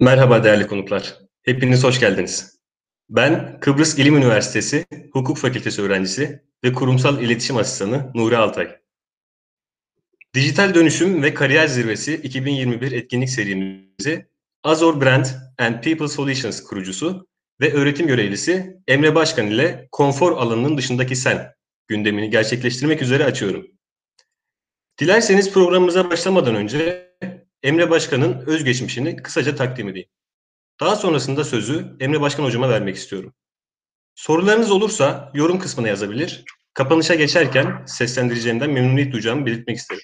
Merhaba değerli konuklar. Hepiniz hoş geldiniz. Ben Kıbrıs İlim Üniversitesi Hukuk Fakültesi öğrencisi ve kurumsal iletişim asistanı Nuri Altay. Dijital Dönüşüm ve Kariyer Zirvesi 2021 etkinlik serimizi Azor Brand and People Solutions kurucusu ve öğretim görevlisi Emre Başkan ile konfor alanının dışındaki sen gündemini gerçekleştirmek üzere açıyorum. Dilerseniz programımıza başlamadan önce Emre Başkan'ın özgeçmişini kısaca takdim edeyim. Daha sonrasında sözü Emre Başkan hocama vermek istiyorum. Sorularınız olursa yorum kısmına yazabilir. Kapanışa geçerken seslendireceğimden memnuniyet duyacağımı belirtmek isterim.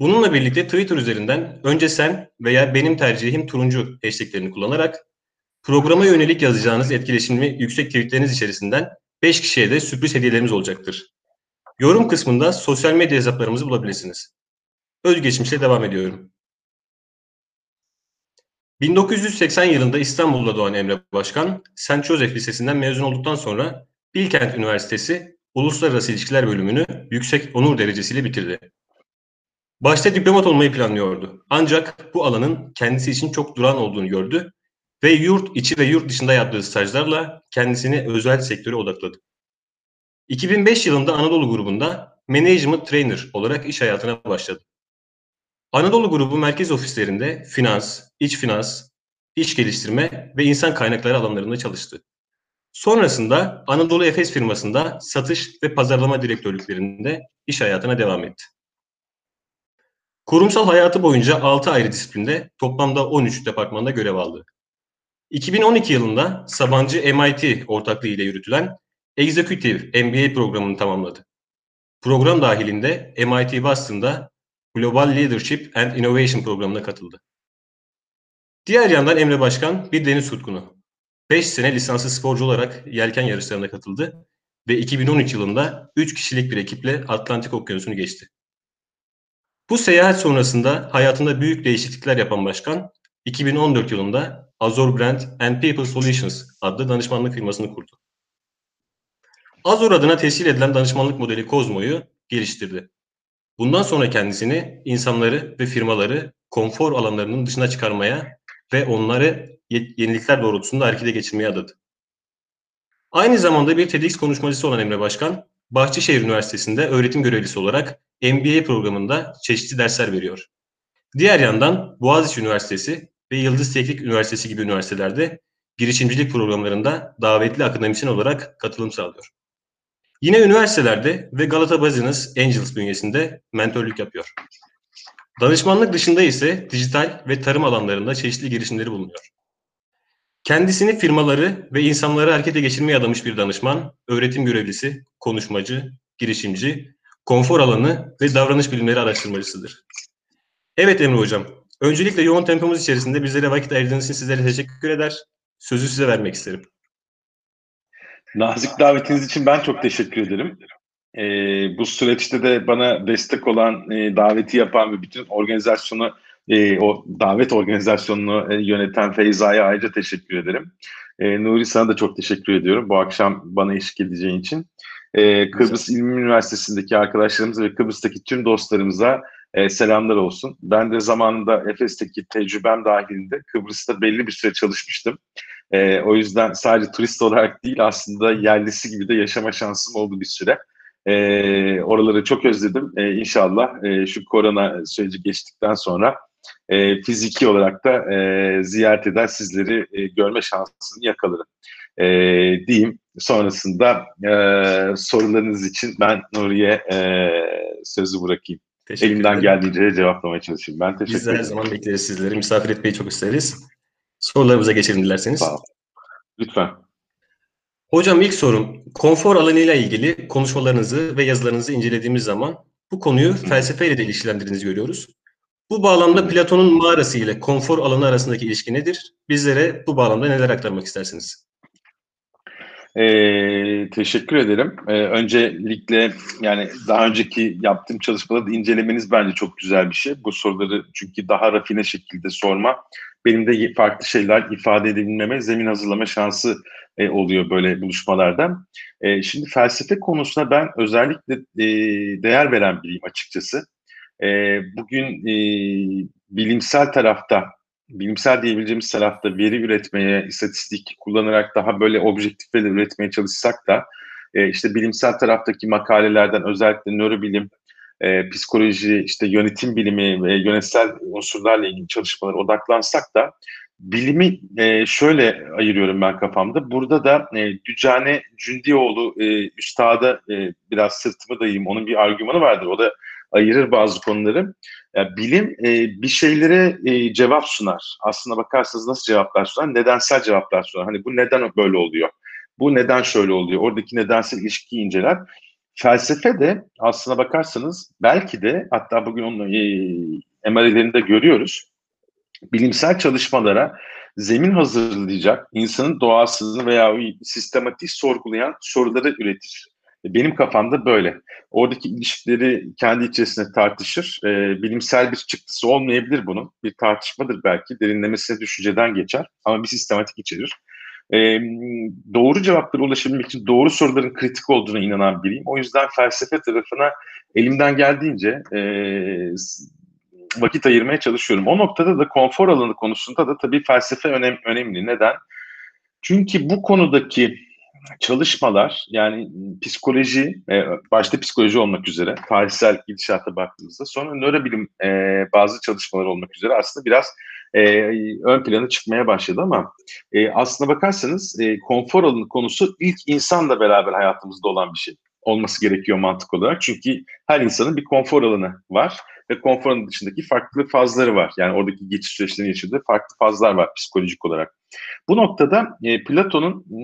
Bununla birlikte Twitter üzerinden önce sen veya benim tercihim turuncu hashtaglerini kullanarak programa yönelik yazacağınız etkileşimli yüksek tweetleriniz içerisinden 5 kişiye de sürpriz hediyelerimiz olacaktır. Yorum kısmında sosyal medya hesaplarımızı bulabilirsiniz. Özgeçmişe devam ediyorum. 1980 yılında İstanbul'da doğan Emre Başkan, St. Joseph Lisesi'nden mezun olduktan sonra Bilkent Üniversitesi Uluslararası İlişkiler bölümünü yüksek onur derecesiyle bitirdi. Başta diplomat olmayı planlıyordu. Ancak bu alanın kendisi için çok duran olduğunu gördü ve yurt içi ve yurt dışında yaptığı stajlarla kendisini özel sektöre odakladı. 2005 yılında Anadolu grubunda Management Trainer olarak iş hayatına başladı. Anadolu grubu merkez ofislerinde finans, iç finans, iş geliştirme ve insan kaynakları alanlarında çalıştı. Sonrasında Anadolu Efes firmasında satış ve pazarlama direktörlüklerinde iş hayatına devam etti. Kurumsal hayatı boyunca 6 ayrı disiplinde toplamda 13 departmanda görev aldı. 2012 yılında Sabancı MIT ortaklığı ile yürütülen Executive MBA programını tamamladı. Program dahilinde MIT Boston'da Global Leadership and Innovation programına katıldı. Diğer yandan Emre Başkan bir deniz tutkunu. 5 sene lisanslı sporcu olarak yelken yarışlarına katıldı ve 2013 yılında 3 kişilik bir ekiple Atlantik Okyanusu'nu geçti. Bu seyahat sonrasında hayatında büyük değişiklikler yapan başkan, 2014 yılında Azor Brand and People Solutions adlı danışmanlık firmasını kurdu. Azor adına tescil edilen danışmanlık modeli Kozmo'yu geliştirdi. Bundan sonra kendisini insanları ve firmaları konfor alanlarının dışına çıkarmaya ve onları yenilikler doğrultusunda harekete geçirmeye adadı. Aynı zamanda bir TEDx konuşmacısı olan Emre Başkan, Bahçeşehir Üniversitesi'nde öğretim görevlisi olarak MBA programında çeşitli dersler veriyor. Diğer yandan Boğaziçi Üniversitesi ve Yıldız Teknik Üniversitesi gibi üniversitelerde girişimcilik programlarında davetli akademisyen olarak katılım sağlıyor. Yine üniversitelerde ve Galata Business Angels bünyesinde mentörlük yapıyor. Danışmanlık dışında ise dijital ve tarım alanlarında çeşitli girişimleri bulunuyor. Kendisini firmaları ve insanları harekete geçirmeye adamış bir danışman, öğretim görevlisi, konuşmacı, girişimci, konfor alanı ve davranış bilimleri araştırmacısıdır. Evet Emre Hocam, öncelikle yoğun tempomuz içerisinde bizlere vakit ayırdığınız için sizlere teşekkür eder. Sözü size vermek isterim. Nazik davetiniz için ben çok teşekkür ederim. Ee, bu süreçte de bana destek olan, e, daveti yapan ve bütün organizasyonu, e, o davet organizasyonunu e, yöneten Feyza'ya ayrıca teşekkür ederim. E, Nuri sana da çok teşekkür ediyorum bu akşam bana eşlik edeceğin için. E, Kıbrıs İlim Üniversitesi'ndeki arkadaşlarımıza ve Kıbrıs'taki tüm dostlarımıza e, selamlar olsun. Ben de zamanında Efes'teki tecrübem dahilinde Kıbrıs'ta belli bir süre çalışmıştım. E, o yüzden sadece turist olarak değil aslında yerlisi gibi de yaşama şansım oldu bir süre. E, oraları çok özledim. E, inşallah e, şu korona süreci geçtikten sonra e, fiziki olarak da e, ziyaret eder sizleri e, görme şansını yakalarım. E, diyeyim. Sonrasında e, sorularınız için ben Nuri'ye e, sözü bırakayım. Teşekkür Elimden ederim. geldiğince cevaplamaya çalışayım. Ben teşekkür Biz ederim. her zaman bekleriz sizleri. Misafir etmeyi çok isteriz. Sorularımıza geçelim dilerseniz. Sağ Lütfen. Hocam ilk sorum, konfor alanıyla ilgili konuşmalarınızı ve yazılarınızı incelediğimiz zaman bu konuyu Hı. felsefeyle de ilişkilendirdiğinizi görüyoruz. Bu bağlamda Platon'un mağarası ile konfor alanı arasındaki ilişki nedir? Bizlere bu bağlamda neler aktarmak istersiniz? Ee, teşekkür ederim. Ee, öncelikle yani daha önceki yaptığım çalışmaları incelemeniz bence çok güzel bir şey. Bu soruları çünkü daha rafine şekilde sorma benim de farklı şeyler ifade edebilmeme, zemin hazırlama şansı e, oluyor böyle buluşmalarda. E, şimdi felsefe konusuna ben özellikle e, değer veren biriyim açıkçası. E, bugün e, bilimsel tarafta bilimsel diyebileceğimiz tarafta veri üretmeye, istatistik kullanarak daha böyle objektif veri üretmeye çalışsak da e, işte bilimsel taraftaki makalelerden özellikle nörobilim, e, psikoloji, işte yönetim bilimi ve yönetsel unsurlarla ilgili çalışmalara odaklansak da bilimi e, şöyle ayırıyorum ben kafamda. Burada da e, Dücane Cündioğlu e, üstada e, biraz sırtımı dayayım. Onun bir argümanı vardır. O da ayırır bazı konuları. Yani bilim e, bir şeylere e, cevap sunar. Aslına bakarsanız nasıl cevaplar sunar? Nedensel cevaplar sunar. Hani bu neden böyle oluyor? Bu neden şöyle oluyor? Oradaki nedensel ilişkiyi inceler. Felsefe de aslına bakarsanız belki de hatta bugün onun e, emarelerinde görüyoruz. Bilimsel çalışmalara zemin hazırlayacak, insanın doğasını veya sistematik sorgulayan soruları üretir. Benim kafamda böyle. Oradaki ilişkileri kendi içerisinde tartışır. E, bilimsel bir çıktısı olmayabilir bunun. Bir tartışmadır belki. Derinlemesine düşünceden geçer ama bir sistematik içerir. E, doğru cevaplara ulaşabilmek için doğru soruların kritik olduğuna inanan biriyim. O yüzden felsefe tarafına elimden geldiğince e, vakit ayırmaya çalışıyorum. O noktada da konfor alanı konusunda da tabii felsefe önem, önemli. Neden? Çünkü bu konudaki çalışmalar yani psikoloji, e, başta psikoloji olmak üzere tarihsel gidişata baktığımızda sonra nörobilim e, bazı çalışmalar olmak üzere aslında biraz e, ön plana çıkmaya başladı ama e, aslına bakarsanız e, konfor alanı konusu ilk insanla beraber hayatımızda olan bir şey olması gerekiyor mantık olarak. Çünkü her insanın bir konfor alanı var ve konfor alanı dışındaki farklı fazları var. Yani oradaki geçiş süreçlerinin yaşadığı farklı fazlar var psikolojik olarak. Bu noktada e, Platon'un e,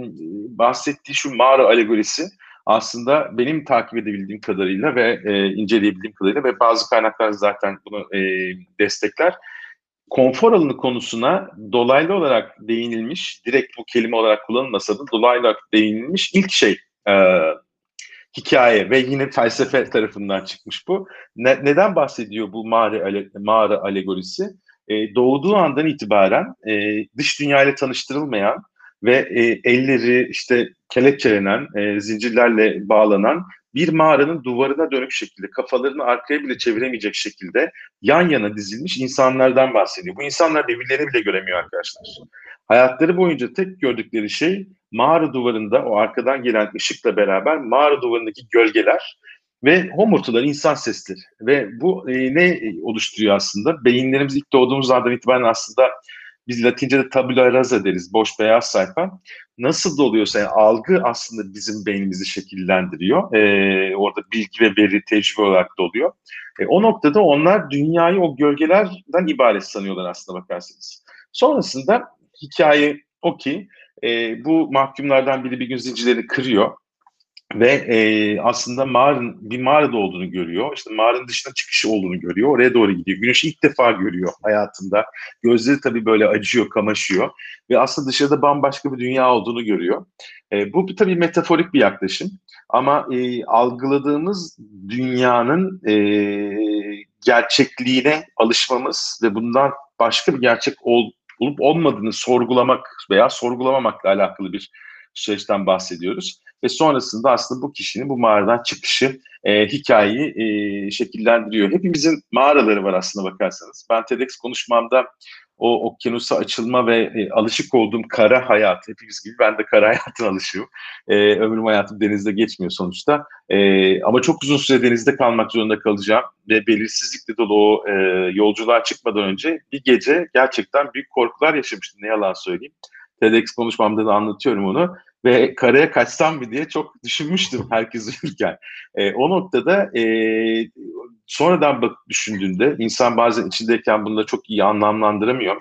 bahsettiği şu mağara alegorisi aslında benim takip edebildiğim kadarıyla ve e, inceleyebildiğim kadarıyla ve bazı kaynaklar zaten bunu e, destekler. Konfor alanı konusuna dolaylı olarak değinilmiş, direkt bu kelime olarak kullanılmasa da dolaylı olarak değinilmiş ilk şey e, hikaye ve yine felsefe tarafından çıkmış bu. Ne, neden bahsediyor bu mağara, ale, mağara alegorisi? E, doğduğu andan itibaren e, dış dünyayla tanıştırılmayan ve e, elleri işte kelepçelenen, e, zincirlerle bağlanan bir mağaranın duvarına dönük şekilde, kafalarını arkaya bile çeviremeyecek şekilde yan yana dizilmiş insanlardan bahsediyor. Bu insanlar birbirlerini bile göremiyor arkadaşlar. Hayatları boyunca tek gördükleri şey mağara duvarında o arkadan gelen ışıkla beraber mağara duvarındaki gölgeler ve homurtular, insan sesleri. Ve bu e, ne oluşturuyor aslında? Beyinlerimiz ilk doğduğumuz andan itibaren aslında biz Latince'de tabula rasa deriz, boş beyaz sayfa. Nasıl da oluyorsa yani algı aslında bizim beynimizi şekillendiriyor. Ee, orada bilgi ve veri, tecrübe olarak da oluyor. E, o noktada onlar dünyayı o gölgelerden ibaret sanıyorlar aslında bakarsanız. Sonrasında hikaye o ki e, bu mahkumlardan biri bir gün zincirlerini kırıyor ve e, aslında mağaranın bir mağarada olduğunu görüyor. İşte mağaranın dışına çıkışı olduğunu görüyor. Oraya doğru gidiyor. Güneşi ilk defa görüyor hayatında. Gözleri tabii böyle acıyor, kamaşıyor ve aslında dışarıda bambaşka bir dünya olduğunu görüyor. E, bu tabii metaforik bir yaklaşım ama e, algıladığımız dünyanın e, gerçekliğine alışmamız ve bundan başka bir gerçek ol, olup olmadığını sorgulamak veya sorgulamamakla alakalı bir süreçten bahsediyoruz. Ve sonrasında aslında bu kişinin bu mağaradan çıkışı e, hikayeyi e, şekillendiriyor. Hepimizin mağaraları var aslında bakarsanız. Ben TEDx konuşmamda o okyanusa açılma ve e, alışık olduğum kara hayat, hepimiz gibi ben de kara hayatına alışığım. E, ömrüm hayatım denizde geçmiyor sonuçta. E, ama çok uzun süre denizde kalmak zorunda kalacağım ve belirsizlikle dolu o e, yolculuğa çıkmadan önce bir gece gerçekten büyük korkular yaşamıştım ne yalan söyleyeyim. TEDx konuşmamda da anlatıyorum onu ve karaya kaçsam mı diye çok düşünmüştüm herkes uyurken. E, o noktada e, sonradan bak düşündüğünde insan bazen içindeyken bunu da çok iyi anlamlandıramıyor.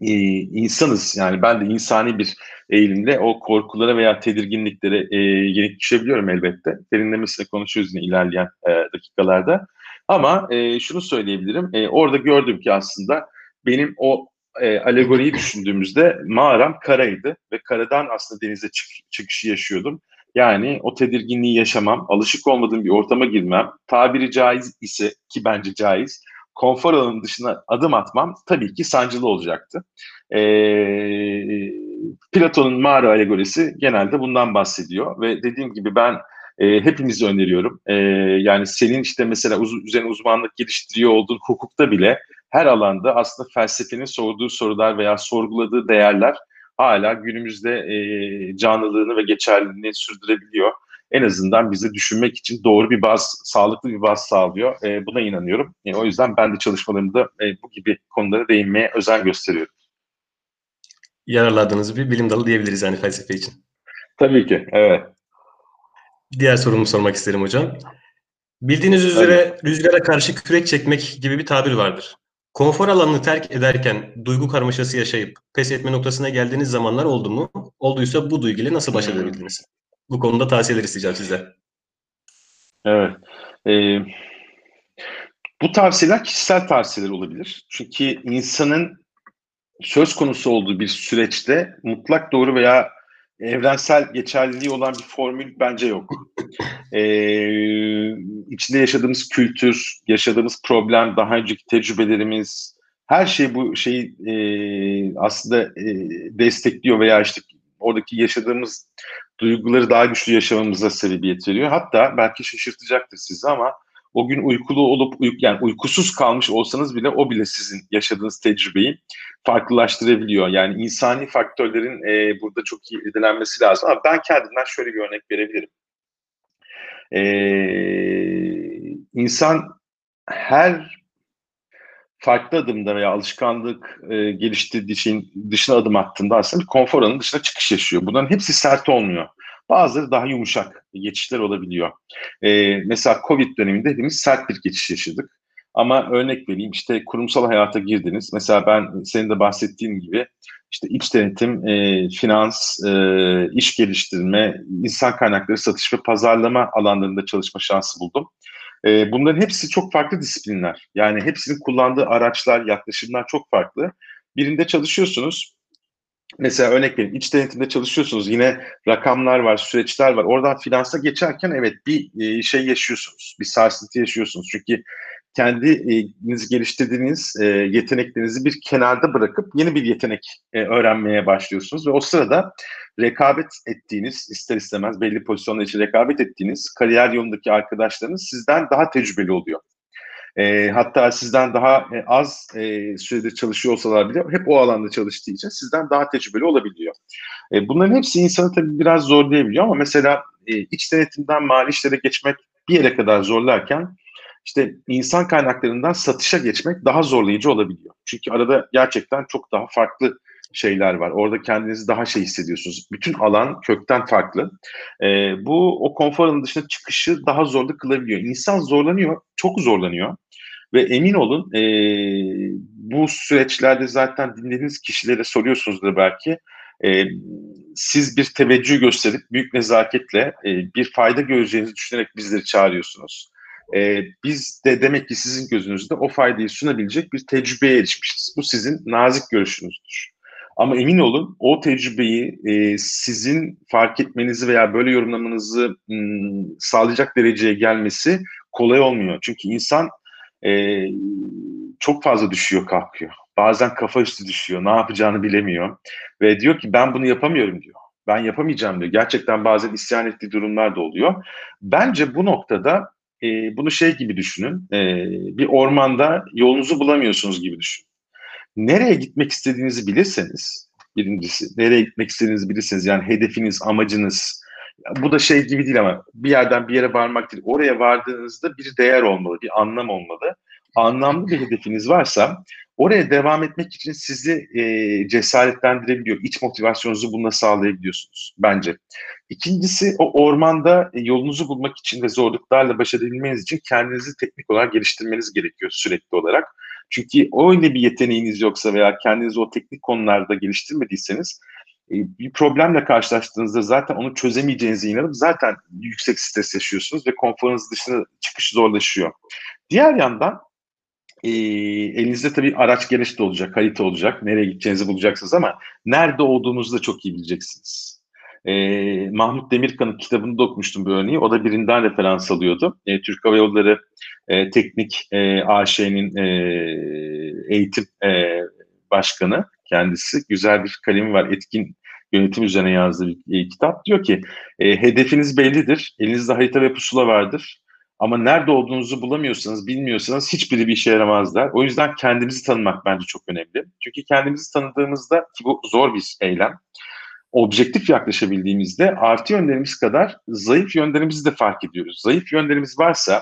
Ee, insanız yani ben de insani bir eğilimle o korkulara veya tedirginliklere e, yenik düşebiliyorum elbette. Derinlemesine konuşuyoruz yine ilerleyen e, dakikalarda. Ama e, şunu söyleyebilirim. E, orada gördüm ki aslında benim o e, alegoriyi düşündüğümüzde mağaram karaydı ve karadan aslında denize çık çıkışı yaşıyordum. Yani o tedirginliği yaşamam, alışık olmadığım bir ortama girmem, tabiri caiz ise ki bence caiz, konfor alanının dışına adım atmam tabii ki sancılı olacaktı. Ee, Platon'un mağara alegorisi genelde bundan bahsediyor ve dediğim gibi ben e, hepimizi öneriyorum. E, yani senin işte mesela uz üzerine uzmanlık geliştiriyor olduğun hukukta bile her alanda aslında felsefenin sorduğu sorular veya sorguladığı değerler hala günümüzde e, canlılığını ve geçerliliğini sürdürebiliyor. En azından bizi düşünmek için doğru bir baz, sağlıklı bir baz sağlıyor. E, buna inanıyorum. E, o yüzden ben de çalışmalarımda e, bu gibi konulara değinmeye özen gösteriyorum. Yararladığınız bir bilim dalı diyebiliriz yani felsefe için. Tabii ki, evet. Diğer sorumu sormak isterim hocam. Bildiğiniz üzere evet. rüzgara karşı kürek çekmek gibi bir tabir vardır. Konfor alanını terk ederken duygu karmaşası yaşayıp pes etme noktasına geldiğiniz zamanlar oldu mu? Olduysa bu duyguyla nasıl baş hmm. edebildiniz? Bu konuda tavsiyeler isteyeceğim sizden. Evet. Ee, bu tavsiyeler kişisel tavsiyeler olabilir. Çünkü insanın söz konusu olduğu bir süreçte mutlak doğru veya evrensel geçerliliği olan bir formül bence yok. Ee, içinde yaşadığımız kültür, yaşadığımız problem, daha önceki tecrübelerimiz, her şey bu şeyi e, aslında e, destekliyor veya işte oradaki yaşadığımız duyguları daha güçlü yaşamamıza sebebiyet veriyor. Hatta belki şaşırtacaktır sizi ama o gün uykulu olup yani uykusuz kalmış olsanız bile o bile sizin yaşadığınız tecrübeyi farklılaştırabiliyor. Yani insani faktörlerin e, burada çok iyi irdelenmesi lazım. Ama ben kendimden şöyle bir örnek verebilirim. Ee, insan her farklı adımda veya alışkanlık e, geliştirdiği şeyin dışına adım attığında aslında konfor alanının dışına çıkış yaşıyor. Bunların hepsi sert olmuyor. Bazıları daha yumuşak geçişler olabiliyor. Ee, mesela Covid döneminde hepimiz sert bir geçiş yaşadık. Ama örnek vereyim işte kurumsal hayata girdiniz. Mesela ben senin de bahsettiğin gibi işte iç denetim, e, finans, e, iş geliştirme, insan kaynakları satış ve pazarlama alanlarında çalışma şansı buldum. E, bunların hepsi çok farklı disiplinler. Yani hepsinin kullandığı araçlar, yaklaşımlar çok farklı. Birinde çalışıyorsunuz, mesela örnek vereyim iç denetimde çalışıyorsunuz yine rakamlar var süreçler var. Oradan finansa geçerken evet bir e, şey yaşıyorsunuz bir sarsıntı yaşıyorsunuz. Çünkü kendinizi geliştirdiğiniz e, yeteneklerinizi bir kenarda bırakıp yeni bir yetenek e, öğrenmeye başlıyorsunuz. Ve o sırada rekabet ettiğiniz ister istemez belli pozisyonlar için rekabet ettiğiniz kariyer yolundaki arkadaşlarınız sizden daha tecrübeli oluyor. E, hatta sizden daha e, az e, süredir çalışıyor bile hep o alanda çalıştığı için sizden daha tecrübeli olabiliyor. E, bunların hepsi insanı tabii biraz zorlayabiliyor ama mesela e, iç denetimden mali işlere geçmek bir yere kadar zorlarken işte insan kaynaklarından satışa geçmek daha zorlayıcı olabiliyor. Çünkü arada gerçekten çok daha farklı şeyler var. Orada kendinizi daha şey hissediyorsunuz. Bütün alan kökten farklı. E, bu o konfor alanının dışına çıkışı daha zorlu kılabiliyor. İnsan zorlanıyor, çok zorlanıyor. Ve emin olun e, bu süreçlerde zaten dinlediğiniz kişilere soruyorsunuzdur belki. E, siz bir teveccüh gösterip büyük nezaketle e, bir fayda göreceğinizi düşünerek bizleri çağırıyorsunuz. E, biz de demek ki sizin gözünüzde o faydayı sunabilecek bir tecrübeye erişmişiz. Bu sizin nazik görüşünüzdür. Ama emin olun o tecrübeyi e, sizin fark etmenizi veya böyle yorumlamanızı m, sağlayacak dereceye gelmesi kolay olmuyor. Çünkü insan e, çok fazla düşüyor kalkıyor. Bazen kafa üstü düşüyor. Ne yapacağını bilemiyor. Ve diyor ki ben bunu yapamıyorum diyor. Ben yapamayacağım diyor. Gerçekten bazen isyan ettiği durumlar da oluyor. Bence bu noktada e, bunu şey gibi düşünün. E, bir ormanda yolunuzu bulamıyorsunuz gibi düşünün. Nereye gitmek istediğinizi bilirseniz, birincisi nereye gitmek istediğinizi bilirseniz yani hedefiniz, amacınız, bu da şey gibi değil ama bir yerden bir yere varmak değil. Oraya vardığınızda bir değer olmalı, bir anlam olmalı. Anlamlı bir hedefiniz varsa oraya devam etmek için sizi e, cesaretlendirebiliyor. İç motivasyonunuzu bununla sağlayabiliyorsunuz bence. İkincisi o ormanda yolunuzu bulmak için ve zorluklarla baş edebilmeniz için kendinizi teknik olarak geliştirmeniz gerekiyor sürekli olarak. Çünkü öyle bir yeteneğiniz yoksa veya kendinizi o teknik konularda geliştirmediyseniz e, bir problemle karşılaştığınızda zaten onu çözemeyeceğinize inanıp zaten yüksek stres yaşıyorsunuz ve konforunuz dışına çıkış zorlaşıyor. Diğer yandan e, elinizde tabii araç geniş de olacak, harita olacak. Nereye gideceğinizi bulacaksınız ama nerede olduğunuzu da çok iyi bileceksiniz. E, Mahmut Demirkan'ın kitabını da okumuştum bu örneği. O da birinden referans alıyordu. E, Türk Hava Yolları e, Teknik e, AŞ'nin e, eğitim e, başkanı kendisi. Güzel bir kalemi var. Etkin yönetim üzerine yazdığı bir e, kitap. Diyor ki e, hedefiniz bellidir. Elinizde harita ve pusula vardır. Ama nerede olduğunuzu bulamıyorsanız, bilmiyorsanız hiçbiri bir işe yaramazlar. O yüzden kendimizi tanımak bence çok önemli. Çünkü kendimizi tanıdığımızda ki bu zor bir eylem. Objektif yaklaşabildiğimizde artı yönlerimiz kadar zayıf yönlerimizi de fark ediyoruz. Zayıf yönlerimiz varsa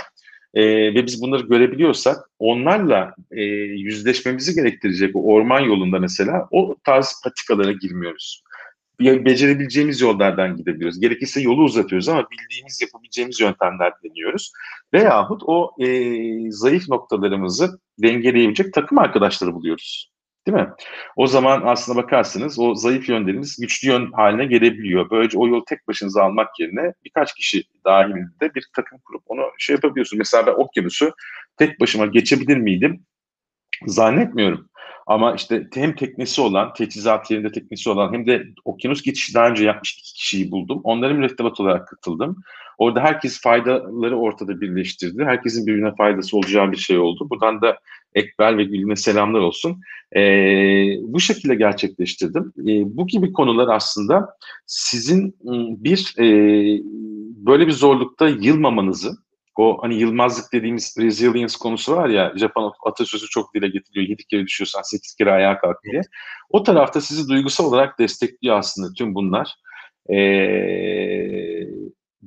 e, ve biz bunları görebiliyorsak onlarla e, yüzleşmemizi gerektirecek o orman yolunda mesela o tarz patikalara girmiyoruz becerebileceğimiz yollardan gidebiliyoruz. Gerekirse yolu uzatıyoruz ama bildiğimiz, yapabileceğimiz yöntemler deniyoruz. Veyahut o e, zayıf noktalarımızı dengeleyebilecek takım arkadaşları buluyoruz. Değil mi? O zaman aslına bakarsınız o zayıf yönlerimiz güçlü yön haline gelebiliyor. Böylece o yolu tek başınıza almak yerine birkaç kişi dahilinde bir takım kurup onu şey yapabiliyorsunuz. Mesela ben okyanusu tek başıma geçebilir miydim? Zannetmiyorum. Ama işte hem teknesi olan, teçhizat yerinde teknesi olan hem de okyanus geçişi daha önce yapmış iki kişiyi buldum. Onların mürettebat olarak katıldım. Orada herkes faydaları ortada birleştirdi. Herkesin birbirine faydası olacağı bir şey oldu. Buradan da Ekber ve Gül'üne selamlar olsun. Ee, bu şekilde gerçekleştirdim. Ee, bu gibi konular aslında sizin ıı, bir e, böyle bir zorlukta yılmamanızı, o hani yılmazlık dediğimiz resilience konusu var ya Japon atasözü çok dile getiriyor. Yedi kere düşüyorsan sekiz kere ayağa kalk diye. O tarafta sizi duygusal olarak destekliyor aslında tüm bunlar. Ee,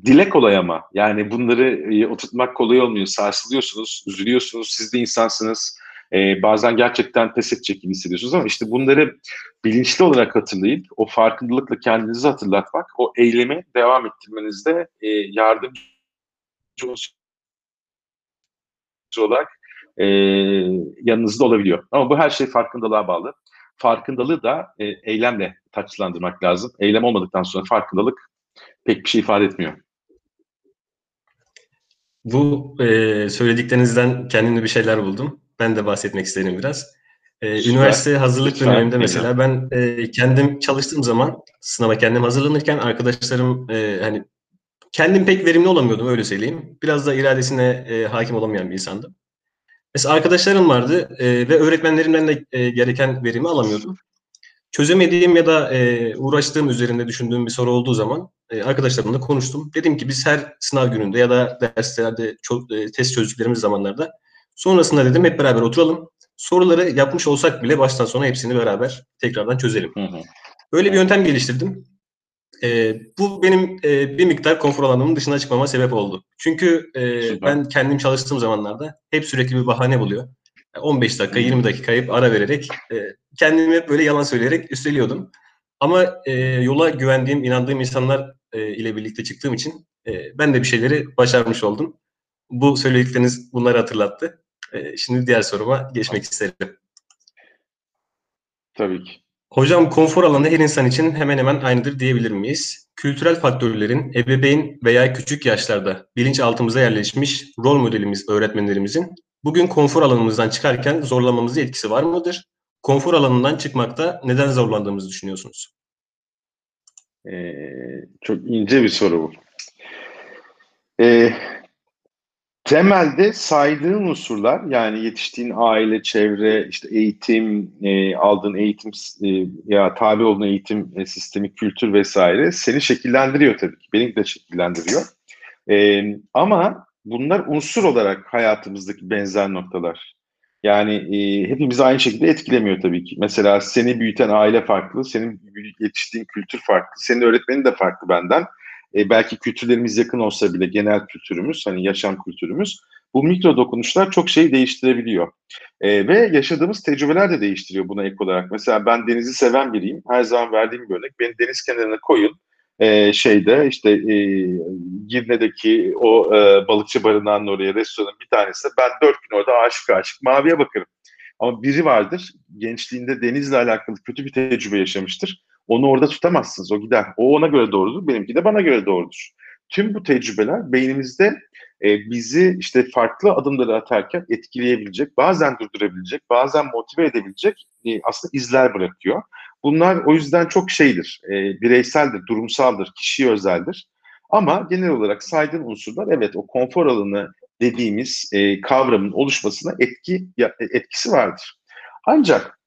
dile kolay ama yani bunları e, oturtmak kolay olmuyor. Sarsılıyorsunuz, üzülüyorsunuz. Siz de insansınız. Ee, bazen gerçekten pes edecek gibi hissediyorsunuz ama işte bunları bilinçli olarak hatırlayıp o farkındalıkla kendinizi hatırlatmak o eylemi devam ettirmenizde e, yardımcı olarak e, yanınızda olabiliyor. Ama bu her şey farkındalığa bağlı. Farkındalığı da e, eylemle taçlandırmak lazım. Eylem olmadıktan sonra farkındalık pek bir şey ifade etmiyor. Bu e, söylediklerinizden kendimde bir şeyler buldum. Ben de bahsetmek isterim biraz. E, üniversite hazırlık Lütfen. döneminde mesela ben e, kendim çalıştığım zaman sınava kendim hazırlanırken arkadaşlarım e, hani kendim pek verimli olamıyordum öyle söyleyeyim. Biraz da iradesine e, hakim olamayan bir insandım. Mesela arkadaşlarım vardı e, ve öğretmenlerimden de e, gereken verimi alamıyordum. Çözemediğim ya da e, uğraştığım üzerinde düşündüğüm bir soru olduğu zaman e, arkadaşlarımla konuştum. Dedim ki biz her sınav gününde ya da derslerde e, test çözdüklerimiz zamanlarda sonrasında dedim hep beraber oturalım. Soruları yapmış olsak bile baştan sona hepsini beraber tekrardan çözelim. Hı hı. Böyle bir yöntem geliştirdim. E, bu benim e, bir miktar konfor alanımın dışına çıkmama sebep oldu. Çünkü e, ben kendim çalıştığım zamanlarda hep sürekli bir bahane buluyor. 15 dakika, 20 dakika kayıp ara vererek e, kendimi böyle yalan söyleyerek üsteliyordum. Ama e, yola güvendiğim, inandığım insanlar e, ile birlikte çıktığım için ben de bir şeyleri başarmış oldum. Bu söyledikleriniz bunları hatırlattı. Şimdi diğer soruma geçmek isterim. Tabii ki. Hocam konfor alanı her insan için hemen hemen aynıdır diyebilir miyiz? Kültürel faktörlerin ebeveyn veya küçük yaşlarda bilinçaltımıza yerleşmiş rol modelimiz öğretmenlerimizin bugün konfor alanımızdan çıkarken zorlamamızı etkisi var mıdır? Konfor alanından çıkmakta neden zorlandığımızı düşünüyorsunuz? Ee, çok ince bir soru bu. Ee, temelde saydığın unsurlar yani yetiştiğin aile, çevre, işte eğitim, e, aldığın eğitim e, ya tabi olduğun eğitim e, sistemi, kültür vesaire seni şekillendiriyor tabii ki. Beni de şekillendiriyor. E, ama bunlar unsur olarak hayatımızdaki benzer noktalar. Yani e, hepimizi aynı şekilde etkilemiyor tabii ki. Mesela seni büyüten aile farklı, senin yetiştiğin kültür farklı, senin öğretmenin de farklı benden e, belki kültürlerimiz yakın olsa bile genel kültürümüz, hani yaşam kültürümüz bu mikro dokunuşlar çok şey değiştirebiliyor. E, ve yaşadığımız tecrübeler de değiştiriyor buna ek olarak. Mesela ben denizi seven biriyim. Her zaman verdiğim bir örnek. Beni deniz kenarına koyun. E, şeyde işte e, Girne'deki o e, balıkçı barınağının oraya restoranın bir tanesi. Ben dört gün orada aşık aşık maviye bakarım. Ama biri vardır gençliğinde denizle alakalı kötü bir tecrübe yaşamıştır onu orada tutamazsınız. O gider. O ona göre doğrudur. Benimki de bana göre doğrudur. tüm bu tecrübeler beynimizde e, bizi işte farklı adımları atarken etkileyebilecek, bazen durdurabilecek, bazen motive edebilecek e, aslında izler bırakıyor. Bunlar o yüzden çok şeydir, e, bireyseldir, durumsaldır, kişiye özeldir. Ama genel olarak saydığın unsurlar evet o konfor alanı dediğimiz e, kavramın oluşmasına etki etkisi vardır. Ancak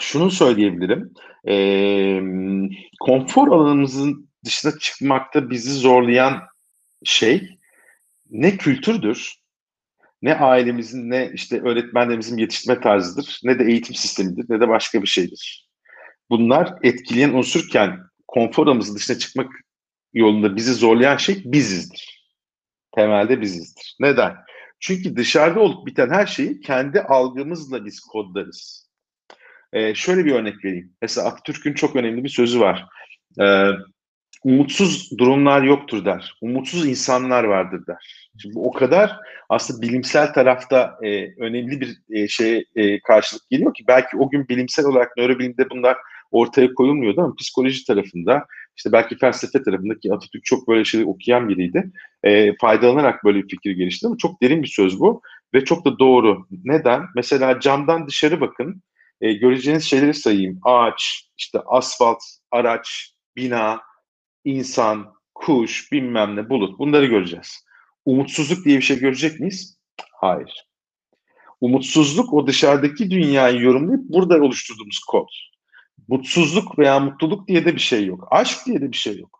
şunu söyleyebilirim, e, konfor alanımızın dışına çıkmakta bizi zorlayan şey ne kültürdür, ne ailemizin, ne işte öğretmenlerimizin yetiştirme tarzıdır, ne de eğitim sistemidir, ne de başka bir şeydir. Bunlar etkileyen unsurken konfor dışına çıkmak yolunda bizi zorlayan şey bizizdir. Temelde bizizdir. Neden? Çünkü dışarıda olup biten her şeyi kendi algımızla biz kodlarız. Ee, şöyle bir örnek vereyim. Mesela Atatürk'ün çok önemli bir sözü var. Ee, umutsuz durumlar yoktur der. Umutsuz insanlar vardır der. Şimdi o kadar aslında bilimsel tarafta e, önemli bir e, şeye e, karşılık geliyor ki belki o gün bilimsel olarak nörobilimde bunlar ortaya koyulmuyordu ama psikoloji tarafında işte belki felsefe tarafındaki Atatürk çok böyle şeyleri okuyan biriydi. E, faydalanarak böyle bir fikir gelişti ama çok derin bir söz bu ve çok da doğru. Neden? Mesela camdan dışarı bakın. E, göreceğiniz şeyleri sayayım. Ağaç, işte asfalt, araç, bina, insan, kuş, bilmem ne, bulut bunları göreceğiz. Umutsuzluk diye bir şey görecek miyiz? Hayır. Umutsuzluk o dışarıdaki dünyayı yorumlayıp burada oluşturduğumuz kod. Mutsuzluk veya mutluluk diye de bir şey yok. Aşk diye de bir şey yok.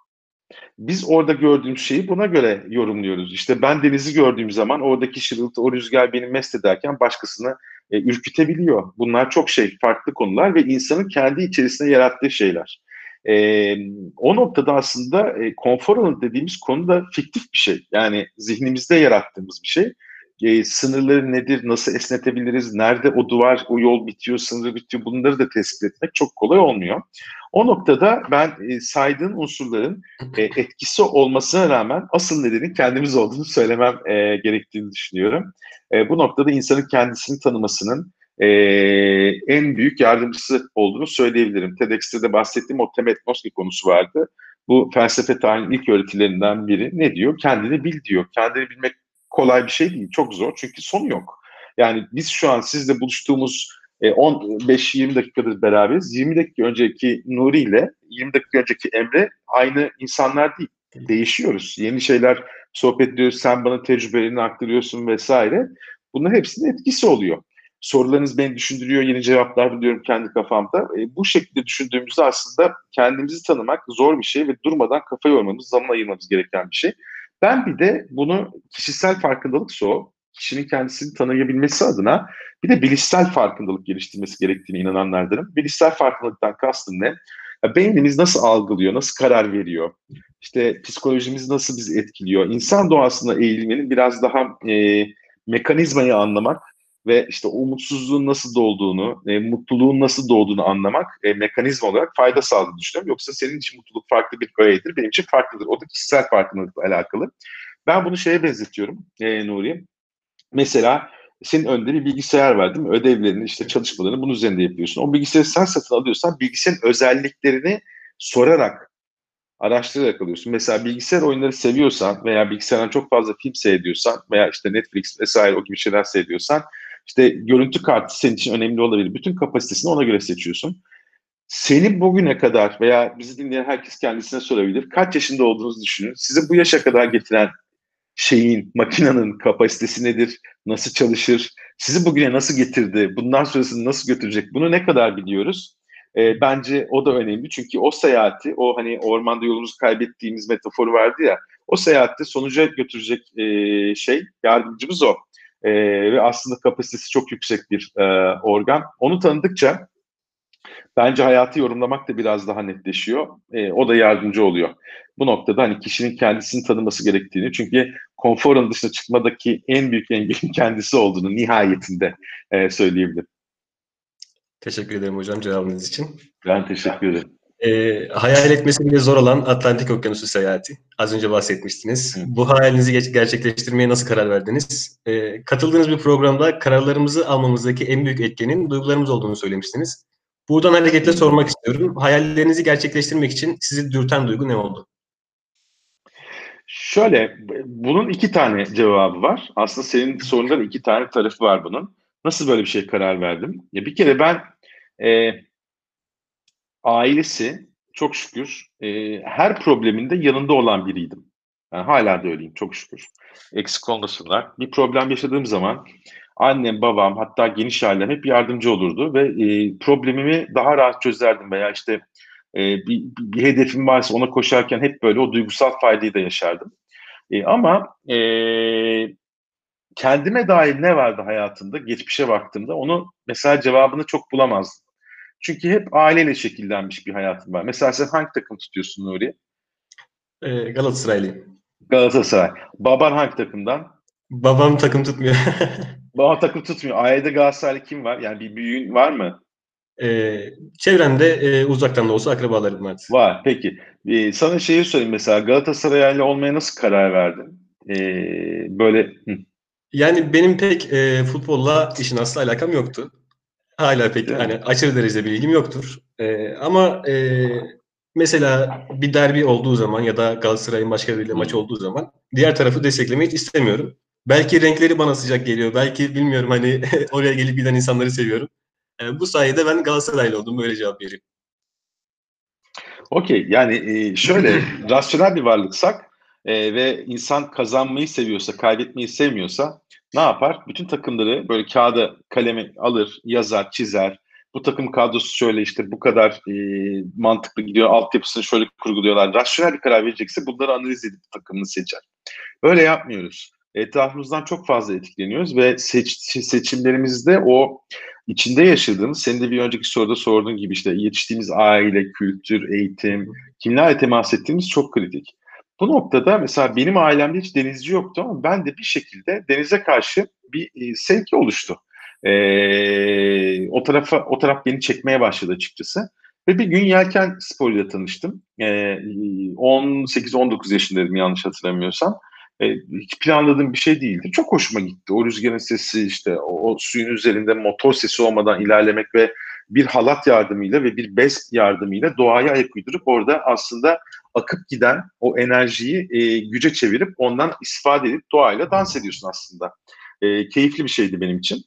Biz orada gördüğümüz şeyi buna göre yorumluyoruz. İşte ben denizi gördüğüm zaman oradaki şırıltı, o rüzgar beni mest ederken başkasını e, ürkütebiliyor. Bunlar çok şey, farklı konular ve insanın kendi içerisinde yarattığı şeyler. E, o noktada aslında e, konfor alanı dediğimiz konu da fiktif bir şey. Yani zihnimizde yarattığımız bir şey. E, sınırları nedir, nasıl esnetebiliriz, nerede o duvar, o yol bitiyor, sınırı bitiyor bunları da tespit etmek çok kolay olmuyor. O noktada ben e, saydığın unsurların e, etkisi olmasına rağmen asıl nedeni kendimiz olduğunu söylemem e, gerektiğini düşünüyorum. E, bu noktada insanın kendisini tanımasının, e, en büyük yardımcısı olduğunu söyleyebilirim. TEDx'te de bahsettiğim o Temetnoski konusu vardı. Bu felsefe tarihinin ilk öğretilerinden biri ne diyor? Kendini bil diyor. Kendini bilmek kolay bir şey değil. Çok zor çünkü sonu yok. Yani biz şu an sizle buluştuğumuz 15-20 dakikadır beraberiz. 20 dakika önceki Nuri ile 20 dakika önceki Emre aynı insanlar değil. Değişiyoruz. Yeni şeyler sohbet ediyoruz. Sen bana tecrübelerini aktarıyorsun vesaire. Bunların hepsinin etkisi oluyor sorularınız beni düşündürüyor, yeni cevaplar buluyorum kendi kafamda. E, bu şekilde düşündüğümüzde aslında kendimizi tanımak zor bir şey ve durmadan kafa yormamız, zaman ayırmamız gereken bir şey. Ben bir de bunu kişisel farkındalık so, kişinin kendisini tanıyabilmesi adına bir de bilişsel farkındalık geliştirmesi gerektiğine inananlardanım. Bilişsel farkındalıktan kastım ne? Ya beynimiz nasıl algılıyor, nasıl karar veriyor? İşte psikolojimiz nasıl bizi etkiliyor? İnsan doğasına eğilmenin biraz daha e, mekanizmayı anlamak ve işte umutsuzluğun nasıl doğduğunu, e, mutluluğun nasıl doğduğunu anlamak e, mekanizma olarak fayda sağladığını düşünüyorum. Yoksa senin için mutluluk farklı bir öğedir, benim için farklıdır. O da kişisel farkındalıkla alakalı. Ben bunu şeye benzetiyorum e, Nuri. Mesela senin önünde bir bilgisayar var değil mi? Ödevlerini, işte çalışmalarını bunun üzerinde yapıyorsun. O bilgisayarı sen satın alıyorsan bilgisayarın özelliklerini sorarak, araştırarak alıyorsun. Mesela bilgisayar oyunları seviyorsan veya bilgisayardan çok fazla film seyrediyorsan veya işte Netflix vesaire o gibi şeyler seyrediyorsan işte görüntü kartı senin için önemli olabilir. Bütün kapasitesini ona göre seçiyorsun. Seni bugüne kadar veya bizi dinleyen herkes kendisine sorabilir. Kaç yaşında olduğunuzu düşünün. Sizi bu yaşa kadar getiren şeyin, makinenin kapasitesi nedir? Nasıl çalışır? Sizi bugüne nasıl getirdi? Bundan sonrasını nasıl götürecek? Bunu ne kadar biliyoruz? E, bence o da önemli. Çünkü o seyahati, o hani ormanda yolumuzu kaybettiğimiz metaforu vardı ya, o seyahatte sonuca götürecek e, şey, yardımcımız o e, ve aslında kapasitesi çok yüksek bir e, organ. Onu tanıdıkça bence hayatı yorumlamak da biraz daha netleşiyor. E, o da yardımcı oluyor. Bu noktada hani kişinin kendisini tanıması gerektiğini çünkü konforun dışına çıkmadaki en büyük engelin kendisi olduğunu nihayetinde e, söyleyebilirim. Teşekkür ederim hocam cevabınız için. Ben teşekkür ederim. E, hayal etmesi bile zor olan Atlantik Okyanusu seyahati. Az önce bahsetmiştiniz. Hı. Bu hayalinizi ger- gerçekleştirmeye nasıl karar verdiniz? E, katıldığınız bir programda kararlarımızı almamızdaki en büyük etkenin duygularımız olduğunu söylemiştiniz. Buradan hareketle sormak istiyorum. Hayallerinizi gerçekleştirmek için sizi dürten duygu ne oldu? Şöyle, bunun iki tane cevabı var. Aslında senin sorundan iki tane tarafı var bunun. Nasıl böyle bir şey karar verdim? Ya bir kere ben e, ailesi çok şükür e, her probleminde yanında olan biriydim. Yani hala da öyleyim çok şükür. Eksik olmasınlar. Bir problem yaşadığım zaman annem, babam hatta geniş ailem hep yardımcı olurdu ve e, problemimi daha rahat çözerdim veya işte e, bir, bir hedefim varsa ona koşarken hep böyle o duygusal faydayı da yaşardım. E, ama e, kendime dair ne vardı hayatımda geçmişe baktığımda onu mesela cevabını çok bulamazdım. Çünkü hep aileyle şekillenmiş bir hayatım var. Mesela sen hangi takım tutuyorsun Nuri? Ee, Galatasaraylıyım. Galatasaray. Baban hangi takımdan? Babam takım tutmuyor. Baba takım tutmuyor. Ailede Galatasaraylı kim var? Yani bir büyüğün var mı? Ee, çevremde e, uzaktan da olsa akrabalarım var. Var. Peki. Ee, sana şeyi söyleyeyim mesela Galatasaraylı olmaya nasıl karar verdin? Ee, böyle hı. Yani benim pek e, futbolla işin asla alakam yoktu. Hala pek mi? hani aşırı derecede bilgim yoktur. E, ama e, mesela bir derbi olduğu zaman ya da Galatasaray'ın başka biriyle maç olduğu zaman diğer tarafı desteklemeyi hiç istemiyorum. Belki renkleri bana sıcak geliyor. Belki bilmiyorum hani oraya gelip giden insanları seviyorum. E, bu sayede ben Galatasaraylı oldum. Böyle cevap vereyim. Okey. Yani e, şöyle rasyonel bir varlıksak e, ve insan kazanmayı seviyorsa, kaybetmeyi sevmiyorsa ne yapar? Bütün takımları böyle kağıda kalemi alır, yazar, çizer. Bu takım kadrosu şöyle işte bu kadar e, mantıklı gidiyor. Altyapısını şöyle kurguluyorlar. Rasyonel bir karar verecekse bunları analiz edip takımını seçer. Öyle yapmıyoruz. Etrafımızdan çok fazla etkileniyoruz ve seç, seçimlerimizde o içinde yaşadığımız, senin de bir önceki soruda sorduğun gibi işte yetiştiğimiz aile, kültür, eğitim, kimlerle temas ettiğimiz çok kritik. Bu noktada mesela benim ailemde hiç denizci yoktu ama ben de bir şekilde denize karşı bir e, sevgi oluştu. E, o tarafa o taraf beni çekmeye başladı açıkçası. Ve bir gün yelken sporuyla tanıştım. E, 18-19 yaşındaydım yanlış hatırlamıyorsam. E, hiç planladığım bir şey değildi. Çok hoşuma gitti. O rüzgarın sesi işte o, o suyun üzerinde motor sesi olmadan ilerlemek ve bir halat yardımıyla ve bir bez yardımıyla doğaya ayak uydurup orada aslında akıp giden o enerjiyi e, güce çevirip ondan istifade edip doğayla dans ediyorsun aslında. E, keyifli bir şeydi benim için.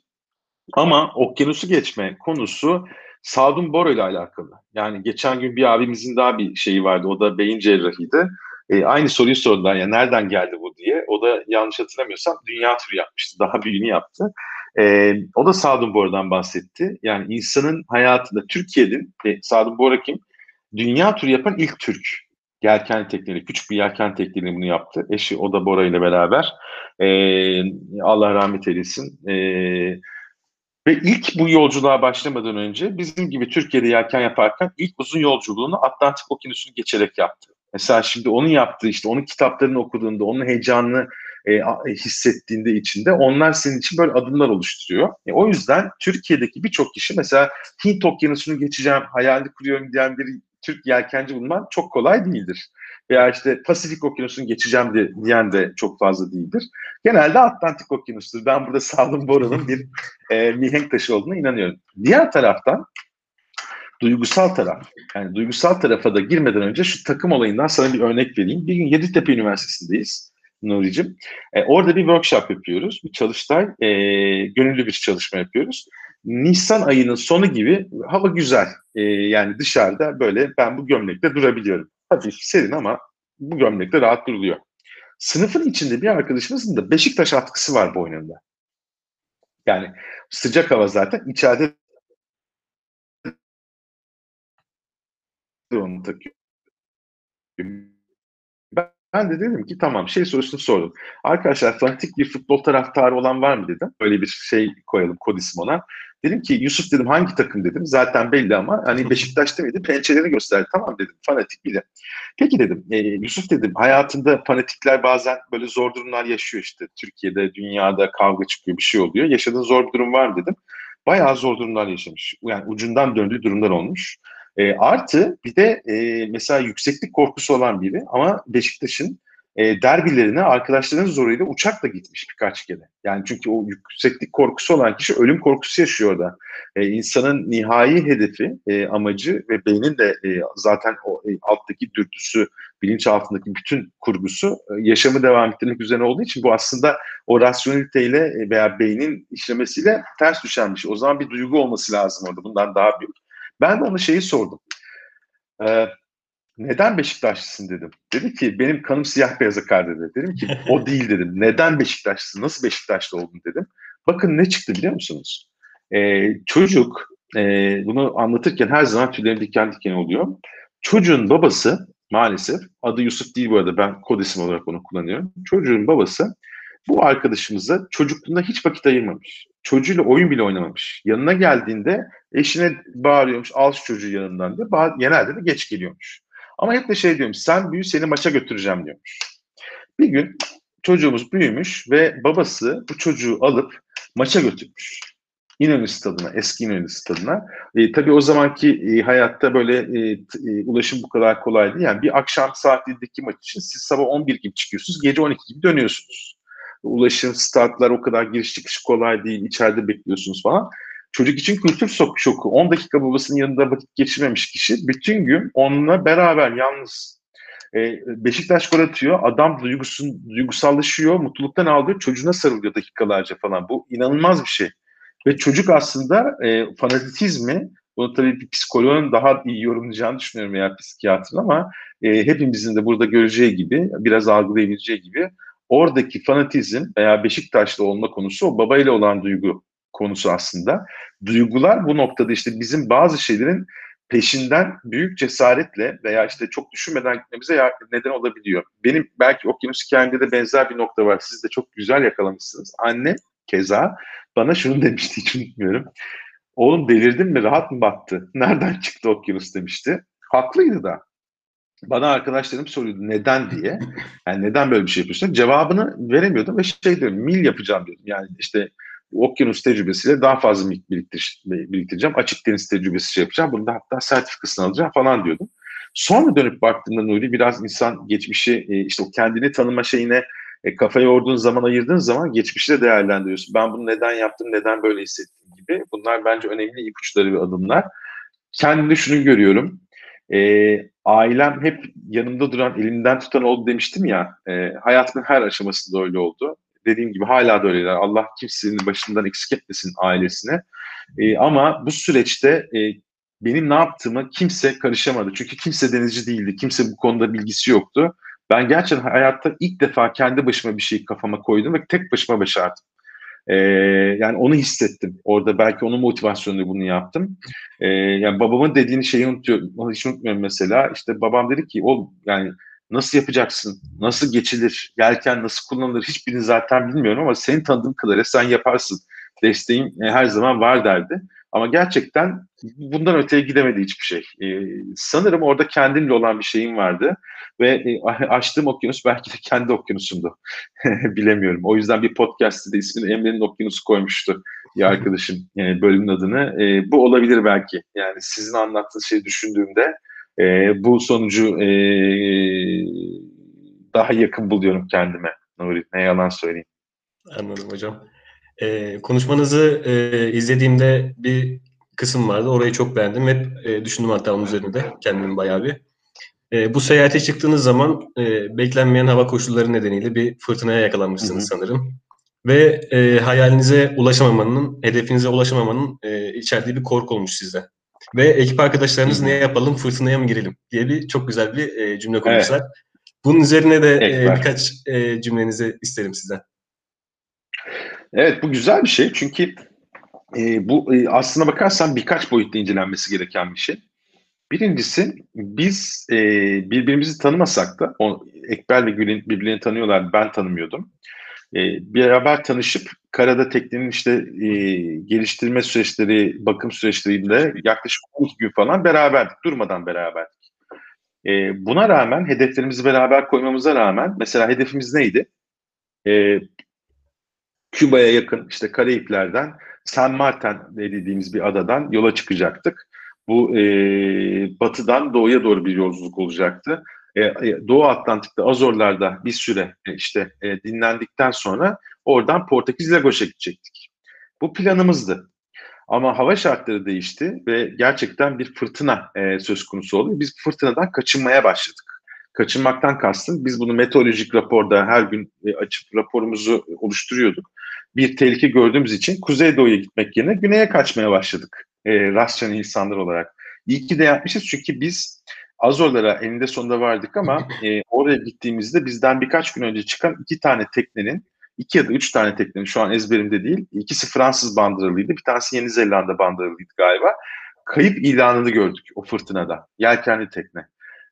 Ama okyanusu geçme konusu Sadun Boro ile alakalı. Yani geçen gün bir abimizin daha bir şeyi vardı. O da beyin cerrahiydi. E, aynı soruyu sordular ya nereden geldi bu diye. O da yanlış hatırlamıyorsam dünya turu yapmıştı. Daha büyüğünü yaptı. E, o da Sadun Boro'dan bahsetti. Yani insanın hayatında Türkiye'nin e, Sadun Boro kim? Dünya turu yapan ilk Türk. Yelken tekneleri, küçük bir yelken tekneleri bunu yaptı. Eşi o da Bora ile beraber. E, Allah rahmet eylesin. E, ve ilk bu yolculuğa başlamadan önce bizim gibi Türkiye'de yelken yaparken ilk uzun yolculuğunu Atlantik Okyanusu'nu geçerek yaptı. Mesela şimdi onun yaptığı işte onun kitaplarını okuduğunda, onun heyecanını e, hissettiğinde içinde onlar senin için böyle adımlar oluşturuyor. E, o yüzden Türkiye'deki birçok kişi mesela Hint okyanusunu geçeceğim, hayalini kuruyorum diyen bir Türk yelkenci bulman çok kolay değildir. Veya işte Pasifik okyanusunu geçeceğim de, diyen de çok fazla değildir. Genelde Atlantik okyanusudur. Ben burada Sağlım Bora'nın bir e, mihenk taşı olduğuna inanıyorum. Diğer taraftan duygusal taraf. Yani duygusal tarafa da girmeden önce şu takım olayından sana bir örnek vereyim. Bir gün Yeditepe Üniversitesi'ndeyiz Nuri'cim. E, orada bir workshop yapıyoruz. Bir çalıştay, e, gönüllü bir çalışma yapıyoruz. Nisan ayının sonu gibi hava güzel. E, yani dışarıda böyle ben bu gömlekte durabiliyorum. Hafif serin ama bu gömlekte rahat duruluyor. Sınıfın içinde bir arkadaşımızın da Beşiktaş atkısı var boynunda. Yani sıcak hava zaten içeride onu takıyor. Ben de dedim ki tamam şey sorusunu sordum. Arkadaşlar fanatik bir futbol taraftarı olan var mı dedim. Öyle bir şey koyalım kod isim ona. Dedim ki Yusuf dedim hangi takım dedim. Zaten belli ama hani Beşiktaş demedi pençelerini gösterdi. Tamam dedim fanatik bile. Peki dedim e, Yusuf dedim hayatında fanatikler bazen böyle zor durumlar yaşıyor işte. Türkiye'de dünyada kavga çıkıyor bir şey oluyor. Yaşadığın zor bir durum var mı dedim. Bayağı zor durumlar yaşamış. Yani ucundan döndüğü durumlar olmuş. E, artı bir de e, mesela yükseklik korkusu olan biri ama Beşiktaş'ın e, derbilerine arkadaşlarının zoruyla uçakla gitmiş birkaç kere. Yani çünkü o yükseklik korkusu olan kişi ölüm korkusu yaşıyor orada. E, insanın nihai hedefi, e, amacı ve beynin de e, zaten o e, alttaki dürtüsü, bilinç altındaki bütün kurgusu e, yaşamı devam ettirmek üzerine olduğu için bu aslında o rasyoneliteyle e, veya beynin işlemesiyle ters düşen bir şey. O zaman bir duygu olması lazım orada bundan daha büyük. Ben de ona şeyi sordum. Ee, neden Beşiktaşlısın dedim. Dedi ki benim kanım siyah beyaz akar dedi. Dedim ki o değil dedim. Neden Beşiktaşlısın? Nasıl Beşiktaşlı oldun dedim. Bakın ne çıktı biliyor musunuz? Ee, çocuk e, bunu anlatırken her zaman tüylerim diken diken oluyor. Çocuğun babası maalesef adı Yusuf değil bu arada ben kod isim olarak onu kullanıyorum. Çocuğun babası bu arkadaşımıza çocukluğunda hiç vakit ayırmamış. Çocuğuyla oyun bile oynamamış. Yanına geldiğinde eşine bağırıyormuş al şu çocuğu yanından diye. Genelde de geç geliyormuş. Ama hep de şey diyormuş sen büyü seni maça götüreceğim diyormuş. Bir gün çocuğumuz büyümüş ve babası bu çocuğu alıp maça götürmüş. İnönü stadına, eski İnönü stadına. E, tabii o zamanki e, hayatta böyle e, e, ulaşım bu kadar kolay değil. Yani bir akşam saatindeki maç için siz sabah 11 gibi çıkıyorsunuz, gece 12 gibi dönüyorsunuz. Ulaşım, startlar o kadar giriş çıkış kolay değil, içeride bekliyorsunuz falan. Çocuk için kültür şoku. 10 dakika babasının yanında vakit geçirmemiş kişi bütün gün onunla beraber yalnız e, Beşiktaş gol atıyor. Adam duygusun, duygusallaşıyor. Mutluluktan aldığı çocuğuna sarılıyor dakikalarca falan. Bu inanılmaz bir şey. Ve çocuk aslında e, fanatizmi bunu tabii bir psikoloğun daha iyi yorumlayacağını düşünüyorum veya psikiyatrın ama e, hepimizin de burada göreceği gibi, biraz algılayabileceği gibi oradaki fanatizm veya Beşiktaşlı olma konusu o babayla olan duygu konusu aslında. Duygular bu noktada işte bizim bazı şeylerin peşinden büyük cesaretle veya işte çok düşünmeden gitmemize neden olabiliyor. Benim belki okyanus hikayemde de benzer bir nokta var. Siz de çok güzel yakalamışsınız. Anne keza bana şunu demişti hiç unutmuyorum. Oğlum delirdin mi rahat mı battı? Nereden çıktı okyanus demişti. Haklıydı da. Bana arkadaşlarım soruyordu neden diye. Yani neden böyle bir şey yapıyorsun? Cevabını veremiyordum ve şey diyorum mil yapacağım diyordum. Yani işte okyanus tecrübesiyle daha fazla biriktir, biriktireceğim. Açık deniz tecrübesi şey yapacağım. Bunda hatta sertifikasını alacağım falan diyordum. Sonra dönüp baktığımda Nuri biraz insan geçmişi e, işte o kendini tanıma şeyine e, kafa yorduğun zaman ayırdığın zaman geçmişi de değerlendiriyorsun. Ben bunu neden yaptım, neden böyle hissettim gibi. Bunlar bence önemli ipuçları ve adımlar. Kendimde şunu görüyorum. E, ailem hep yanımda duran, elimden tutan oldu demiştim ya. E, hayatımın her aşamasında öyle oldu dediğim gibi hala da öyleler. Allah kimsenin başından eksik etmesin ailesine. E, ama bu süreçte e, benim ne yaptığımı kimse karışamadı. Çünkü kimse denizci değildi. Kimse bu konuda bilgisi yoktu. Ben gerçekten hayatta ilk defa kendi başıma bir şey kafama koydum ve tek başıma başardım. Ee, yani onu hissettim. Orada belki onun motivasyonuyla bunu yaptım. Ee, yani babamın dediğini şeyi unutuyorum. Hiç unutmuyorum mesela. İşte babam dedi ki o yani Nasıl yapacaksın? Nasıl geçilir? Yelken nasıl kullanılır? Hiçbirini zaten bilmiyorum ama seni tanıdığım kadarıyla sen yaparsın. Desteğim e, her zaman var derdi. Ama gerçekten bundan öteye gidemedi hiçbir şey. Ee, sanırım orada kendimle olan bir şeyim vardı. Ve e, açtığım okyanus belki de kendi okyanusumdu. Bilemiyorum. O yüzden bir podcast'te de ismini Emre'nin okyanusu koymuştu bir arkadaşım yani bölümün adını. E, bu olabilir belki. Yani sizin anlattığınız şeyi düşündüğümde e, bu sonucu e, daha yakın buluyorum kendime. Nuri, ne yalan söyleyeyim. Anladım hocam. E, konuşmanızı e, izlediğimde bir kısım vardı. Orayı çok beğendim. Hep e, düşündüm hatta onun üzerinde kendim bayağı bir. E, bu seyahate çıktığınız zaman e, beklenmeyen hava koşulları nedeniyle bir fırtınaya yakalanmışsınız Hı-hı. sanırım. Ve e, hayalinize ulaşamamanın, hedefinize ulaşamamanın e, içerdiği bir korku olmuş sizde. Ve ekip arkadaşlarınız ne yapalım fırtınaya mı girelim diye bir çok güzel bir e, cümle kurmuşlar. Evet. Bunun üzerine de e, birkaç e, cümlenizi isterim sizden. Evet bu güzel bir şey çünkü e, bu e, aslına bakarsan birkaç boyutta incelenmesi gereken bir şey. Birincisi biz e, birbirimizi tanımasak da o, Ekber ve Gül'ün birbirlerini tanıyorlar ben tanımıyordum e, beraber tanışıp karada teknenin işte e, geliştirme süreçleri, bakım süreçlerinde yaklaşık 12 gün falan beraberdik, durmadan beraberdik. E, buna rağmen hedeflerimizi beraber koymamıza rağmen mesela hedefimiz neydi? E, Küba'ya yakın işte Karayipler'den San Martin dediğimiz bir adadan yola çıkacaktık. Bu e, batıdan doğuya doğru bir yolculuk olacaktı. E, e, Doğu Atlantik'te Azorlar'da bir süre e, işte dinlendikten sonra oradan Portekiz Lagos'a gidecektik. Bu planımızdı. Ama hava şartları değişti ve gerçekten bir fırtına söz konusu oldu. Biz fırtınadan kaçınmaya başladık. Kaçınmaktan kastım biz bunu meteorolojik raporda her gün açıp raporumuzu oluşturuyorduk. Bir tehlike gördüğümüz için Kuzeydoğu'ya gitmek yerine güneye kaçmaya başladık. E, rasyonel insanlar olarak. İyi ki de yapmışız çünkü biz Azorlara eninde sonunda vardık ama e, oraya gittiğimizde bizden birkaç gün önce çıkan iki tane teknenin iki ya da üç tane teknenin şu an ezberimde değil. İkisi Fransız bandıralıydı. Bir tanesi Yeni Zelanda bandıralıydı galiba. Kayıp ilanını gördük o fırtınada. Yelkenli tekne.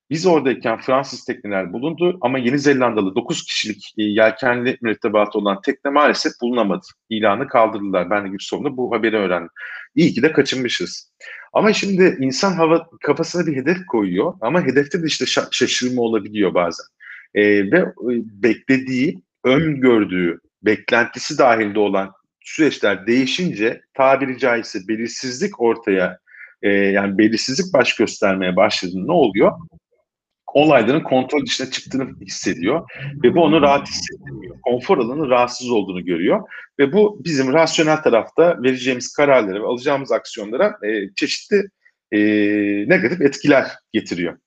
Biz oradayken Fransız tekneler bulundu ama Yeni Zelandalı 9 kişilik e, yelkenli mürettebatı olan tekne maalesef bulunamadı. İlanı kaldırdılar. Ben de Gülsom'da bu haberi öğrendim. İyi ki de kaçınmışız. Ama şimdi insan hava kafasına bir hedef koyuyor ama hedefte de işte şaşırma olabiliyor bazen. E, ve e, beklediği, öngördüğü, beklentisi dahilde olan süreçler değişince tabiri caizse belirsizlik ortaya e, yani belirsizlik baş göstermeye başladığında ne oluyor? Olayların kontrol dışına çıktığını hissediyor ve bu onu rahat hissettirmiyor. Konfor alanı rahatsız olduğunu görüyor ve bu bizim rasyonel tarafta vereceğimiz kararlara ve alacağımız aksiyonlara e, çeşitli e, negatif etkiler getiriyor.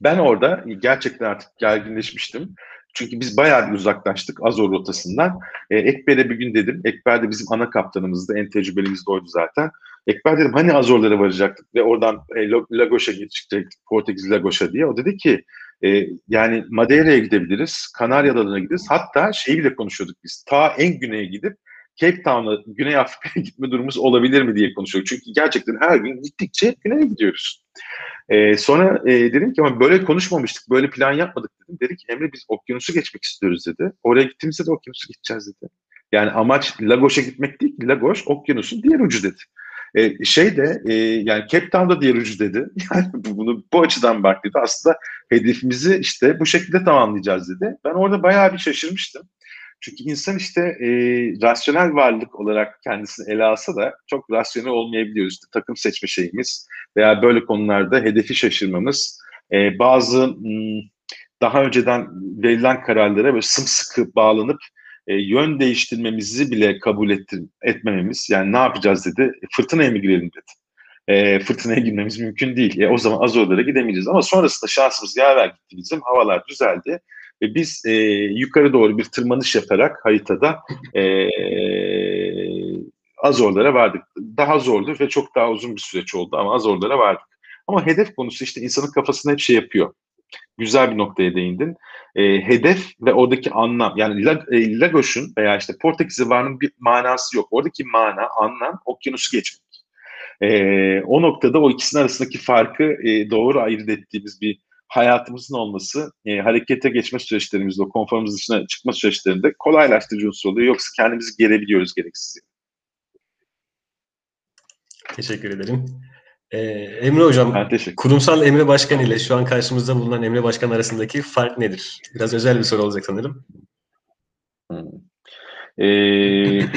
Ben orada gerçekten artık gerginleşmiştim. Çünkü biz bayağı bir uzaklaştık Azor rotasından. E, Ekber'e bir gün dedim. Ekber de bizim ana kaptanımızdı. En tecrübelimiz de oydu zaten. Ekber dedim hani Azorlara varacaktık ve oradan e, Lagos'a gidecektik. Portekiz Lagos'a diye. O dedi ki e, yani Madeira'ya gidebiliriz. Kanarya Adaları'na gideriz. Hatta şeyi bile konuşuyorduk biz. Ta en güneye gidip Cape Town'a, Güney Afrika'ya gitme durumumuz olabilir mi diye konuşuyorduk. Çünkü gerçekten her gün gittikçe güneye gidiyoruz. E, sonra e, dedim ki ama böyle konuşmamıştık, böyle plan yapmadık dedim. Dedi ki Emre biz okyanusu geçmek istiyoruz dedi. Oraya gittiğimizde de okyanusu geçeceğiz dedi. Yani amaç Lagos'a gitmek değil Lagos okyanusun diğer ucu dedi. E, şey de e, yani Cape Town'da diğer ucu dedi. Yani bunu bu açıdan bak dedi. Aslında hedefimizi işte bu şekilde tamamlayacağız dedi. Ben orada bayağı bir şaşırmıştım. Çünkü insan işte e, rasyonel varlık olarak kendisini ele alsa da çok rasyonel olmayabiliyoruz. İşte takım seçme şeyimiz veya böyle konularda hedefi şaşırmamız, e, bazı daha önceden verilen kararlara böyle sımsıkı bağlanıp e, yön değiştirmemizi bile kabul ettir, etmememiz. Yani ne yapacağız dedi, e, fırtınaya mı girelim dedi. E, fırtınaya girmemiz mümkün değil. E, o zaman Azorlara gidemeyeceğiz. Ama sonrasında şansımız yaver gitti bizim. Havalar düzeldi. Ve biz e, yukarı doğru bir tırmanış yaparak haritada e, Azorlara vardık. Daha zordu ve çok daha uzun bir süreç oldu ama Azorlara vardık. Ama hedef konusu işte insanın kafasında hep şey yapıyor. Güzel bir noktaya değindin. E, hedef ve oradaki anlam yani e, Lagos'un veya işte Portekiz'e varının bir manası yok. Oradaki mana, anlam okyanusu geçmek. E, o noktada o ikisinin arasındaki farkı e, doğru ayırt ettiğimiz bir hayatımızın olması e, harekete geçme süreçlerimizde, o konforumuz dışına çıkma süreçlerinde kolaylaştırıcı unsur oluyor. Yoksa kendimizi gerebiliyoruz gereksiz. Teşekkür ederim. Ee, Emre Hocam, kurumsal Emre Başkan ile şu an karşımızda bulunan Emre Başkan arasındaki fark nedir? Biraz özel bir soru olacak sanırım. Hmm. Ee.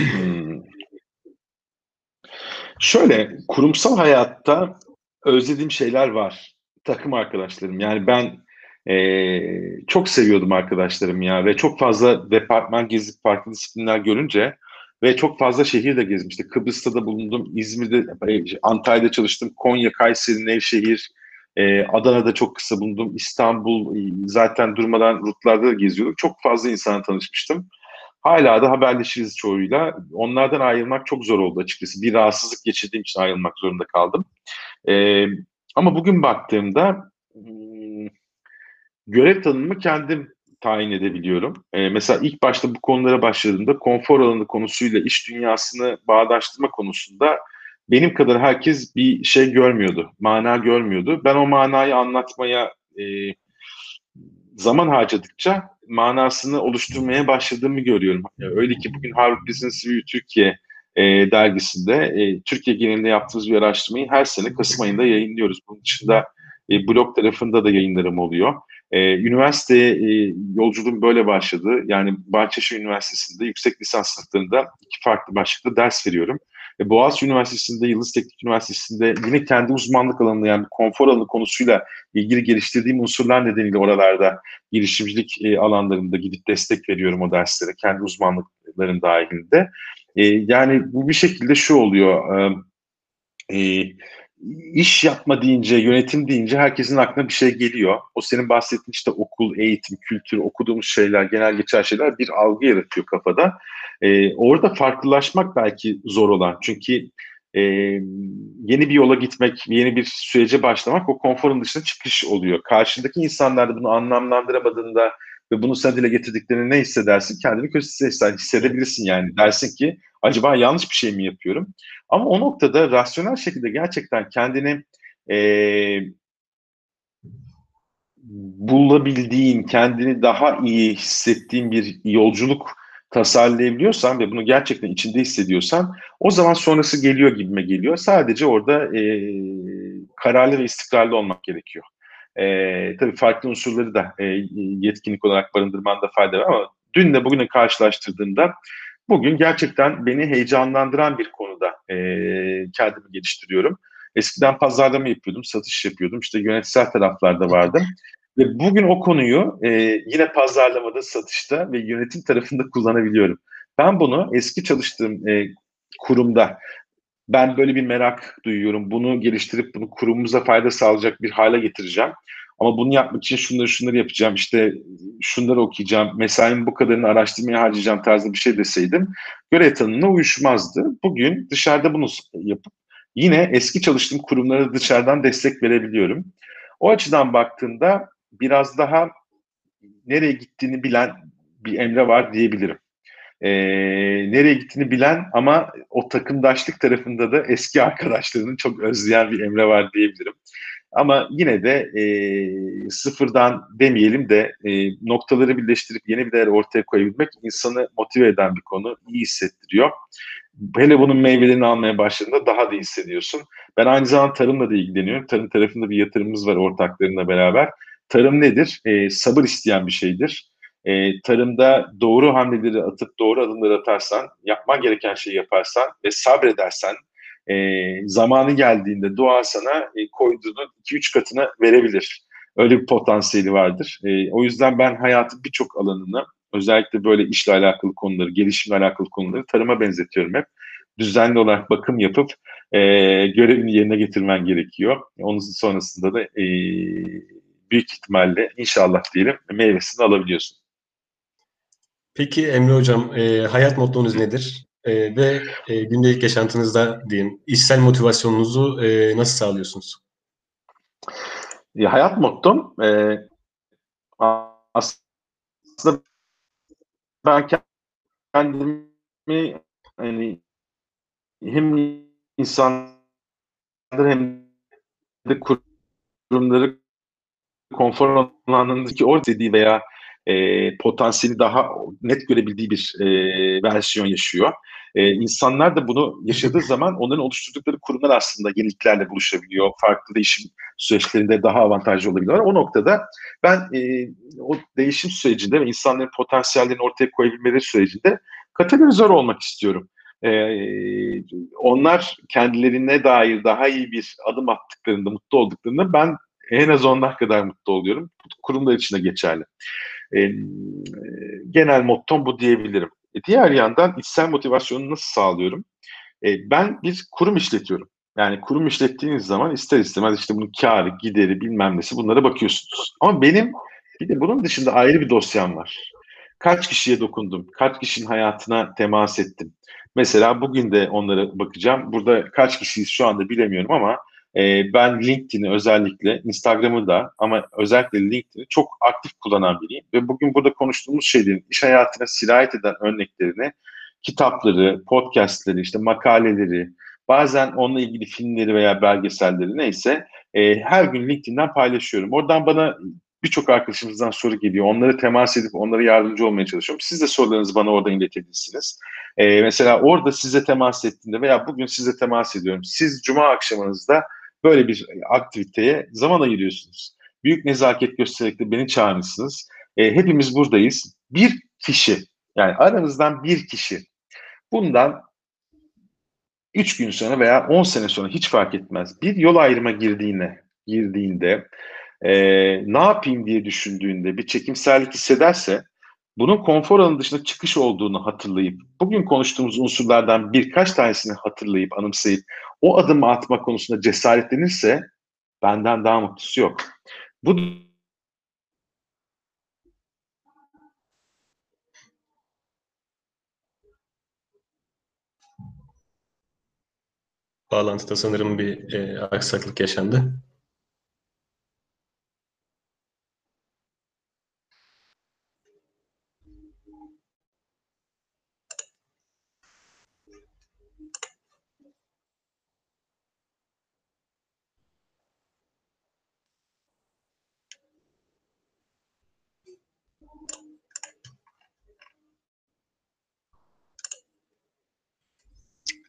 Şöyle, kurumsal hayatta özlediğim şeyler var takım arkadaşlarım. Yani ben e, çok seviyordum arkadaşlarım ya ve çok fazla departman gezip farklı disiplinler görünce ve çok fazla şehir de gezmiştim. Kıbrıs'ta da bulundum, İzmir'de, Antalya'da çalıştım, Konya, Kayseri, Nevşehir, e, Adana'da çok kısa bulundum, İstanbul zaten durmadan rutlarda da geziyorduk. Çok fazla insana tanışmıştım. Hala da haberleşiriz çoğuyla. Onlardan ayrılmak çok zor oldu açıkçası. Bir rahatsızlık geçirdiğim için ayrılmak zorunda kaldım. E, ama bugün baktığımda hmm, görev tanımımı kendim tayin edebiliyorum. Ee, mesela ilk başta bu konulara başladığımda konfor alanı konusuyla iş dünyasını bağdaştırma konusunda benim kadar herkes bir şey görmüyordu, mana görmüyordu. Ben o manayı anlatmaya e, zaman harcadıkça manasını oluşturmaya başladığımı görüyorum. Öyle ki bugün Harvard Business Review Türkiye e, dergisinde e, Türkiye genelinde yaptığımız bir araştırmayı her sene Kasım ayında yayınlıyoruz. Bunun dışında e, blog tarafında da yayınlarım oluyor. E, üniversiteye e, yolculuğum böyle başladı. Yani Bahçeşehir Üniversitesi'nde yüksek lisans sınıflarında iki farklı başlıkta ders veriyorum. E, Boğaziçi Üniversitesi'nde, Yıldız Teknik Üniversitesi'nde yine kendi uzmanlık alanı yani konfor alanı konusuyla ilgili geliştirdiğim unsurlar nedeniyle oralarda girişimcilik e, alanlarında gidip destek veriyorum o derslere kendi uzmanlıklarım dahilinde. E, yani bu bir şekilde şu oluyor. E, e, iş yapma deyince, yönetim deyince herkesin aklına bir şey geliyor. O senin bahsettiğin işte okul, eğitim, kültür, okuduğumuz şeyler, genel geçer şeyler bir algı yaratıyor kafada. Ee, orada farklılaşmak belki zor olan. Çünkü e, yeni bir yola gitmek, yeni bir sürece başlamak o konforun dışına çıkış oluyor. Karşındaki insanlar da bunu anlamlandıramadığında ve bunu sen dile getirdiklerini ne hissedersin? Kendini kötü hissedebilirsin yani. Dersin ki acaba yanlış bir şey mi yapıyorum? Ama o noktada rasyonel şekilde gerçekten kendini e, bulabildiğin, kendini daha iyi hissettiğin bir yolculuk tasarlayabiliyorsan ve bunu gerçekten içinde hissediyorsan o zaman sonrası geliyor gibime geliyor. Sadece orada e, kararlı ve istikrarlı olmak gerekiyor. E, tabii farklı unsurları da e, yetkinlik olarak barındırmanda fayda var ama dün de bugüne karşılaştırdığımda bugün gerçekten beni heyecanlandıran bir konuda e, kendimi geliştiriyorum. Eskiden pazarlama yapıyordum, satış yapıyordum. İşte yönetsel taraflarda vardım. Ve bugün o konuyu e, yine pazarlamada, satışta ve yönetim tarafında kullanabiliyorum. Ben bunu eski çalıştığım e, kurumda ben böyle bir merak duyuyorum. Bunu geliştirip bunu kurumumuza fayda sağlayacak bir hale getireceğim. Ama bunu yapmak için şunları şunları yapacağım, işte şunları okuyacağım, mesaimi bu kadarını araştırmaya harcayacağım tarzı bir şey deseydim görev tanımına uyuşmazdı. Bugün dışarıda bunu yapıp yine eski çalıştığım kurumlara dışarıdan destek verebiliyorum. O açıdan baktığında biraz daha nereye gittiğini bilen bir Emre var diyebilirim. Ee, nereye gittiğini bilen ama o takımdaşlık tarafında da eski arkadaşlarını çok özleyen bir Emre var diyebilirim. Ama yine de e, sıfırdan demeyelim de e, noktaları birleştirip yeni bir değer ortaya koyabilmek insanı motive eden bir konu, iyi hissettiriyor. Hele bunun meyvelerini almaya başladığında daha da hissediyorsun. Ben aynı zamanda tarımla da ilgileniyorum. Tarım tarafında bir yatırımımız var ortaklarımla beraber. Tarım nedir? E, sabır isteyen bir şeydir. E, tarımda doğru hamleleri atıp doğru adımları atarsan, yapman gereken şeyi yaparsan ve sabredersen, e, zamanı geldiğinde doğa sana e, koyduğunun 2-3 katına verebilir. Öyle bir potansiyeli vardır. E, o yüzden ben hayatın birçok alanını özellikle böyle işle alakalı konuları, gelişimle alakalı konuları tarıma benzetiyorum hep. Düzenli olarak bakım yapıp e, görevini yerine getirmen gerekiyor. Onun sonrasında da e, büyük ihtimalle inşallah diyelim meyvesini alabiliyorsun. Peki Emre Hocam, e, hayat mottonuz nedir? E, ve e, gündelik yaşantınızda diyeyim, işsel motivasyonunuzu e, nasıl sağlıyorsunuz? Ya, hayat mottom e, aslında ben kendimi hani hem insanları hem de kurumları konfor alanındaki orta dediği veya e, potansiyeli daha net görebildiği bir e, versiyon yaşıyor. E, insanlar da bunu yaşadığı zaman onların oluşturdukları kurumlar aslında yeniliklerle buluşabiliyor. Farklı değişim süreçlerinde daha avantajlı olabiliyorlar. O noktada ben e, o değişim sürecinde ve insanların potansiyellerini ortaya koyabilmeleri sürecinde katalizör olmak istiyorum. Ee, onlar kendilerine dair daha iyi bir adım attıklarında, mutlu olduklarında ben en az onlar kadar mutlu oluyorum. Kurumlar için de geçerli. E, genel mottom bu diyebilirim. E, diğer yandan içsel motivasyonu nasıl sağlıyorum? E, ben bir kurum işletiyorum. Yani kurum işlettiğiniz zaman ister istemez işte bunun karı, gideri, bilmem nesi bunlara bakıyorsunuz. Ama benim bir de bunun dışında ayrı bir dosyam var. Kaç kişiye dokundum? Kaç kişinin hayatına temas ettim? Mesela bugün de onlara bakacağım. Burada kaç kişiyiz şu anda bilemiyorum ama e, ben LinkedIn'i özellikle, Instagram'ı da ama özellikle LinkedIn'i çok aktif kullanan biriyim. Ve bugün burada konuştuğumuz şeylerin iş hayatına sirayet eden örneklerini, kitapları, podcastleri, işte makaleleri, bazen onunla ilgili filmleri veya belgeselleri neyse e, her gün LinkedIn'den paylaşıyorum. Oradan bana birçok arkadaşımızdan soru geliyor. Onlara temas edip onlara yardımcı olmaya çalışıyorum. Siz de sorularınızı bana orada iletebilirsiniz. Ee, mesela orada size temas ettiğinde veya bugün size temas ediyorum. Siz cuma akşamınızda böyle bir aktiviteye zaman ayırıyorsunuz. Büyük nezaket göstererek de beni çağırmışsınız. E, hepimiz buradayız. Bir kişi, yani aranızdan bir kişi bundan 3 gün sonra veya 10 sene sonra hiç fark etmez. Bir yol ayrıma girdiğine, girdiğinde e, ne yapayım diye düşündüğünde bir çekimsellik hissederse bunun konfor alanı dışında çıkış olduğunu hatırlayıp bugün konuştuğumuz unsurlardan birkaç tanesini hatırlayıp anımsayıp o adımı atma konusunda cesaretlenirse benden daha mutlusu yok. Bu Bağlantıda sanırım bir e, aksaklık yaşandı.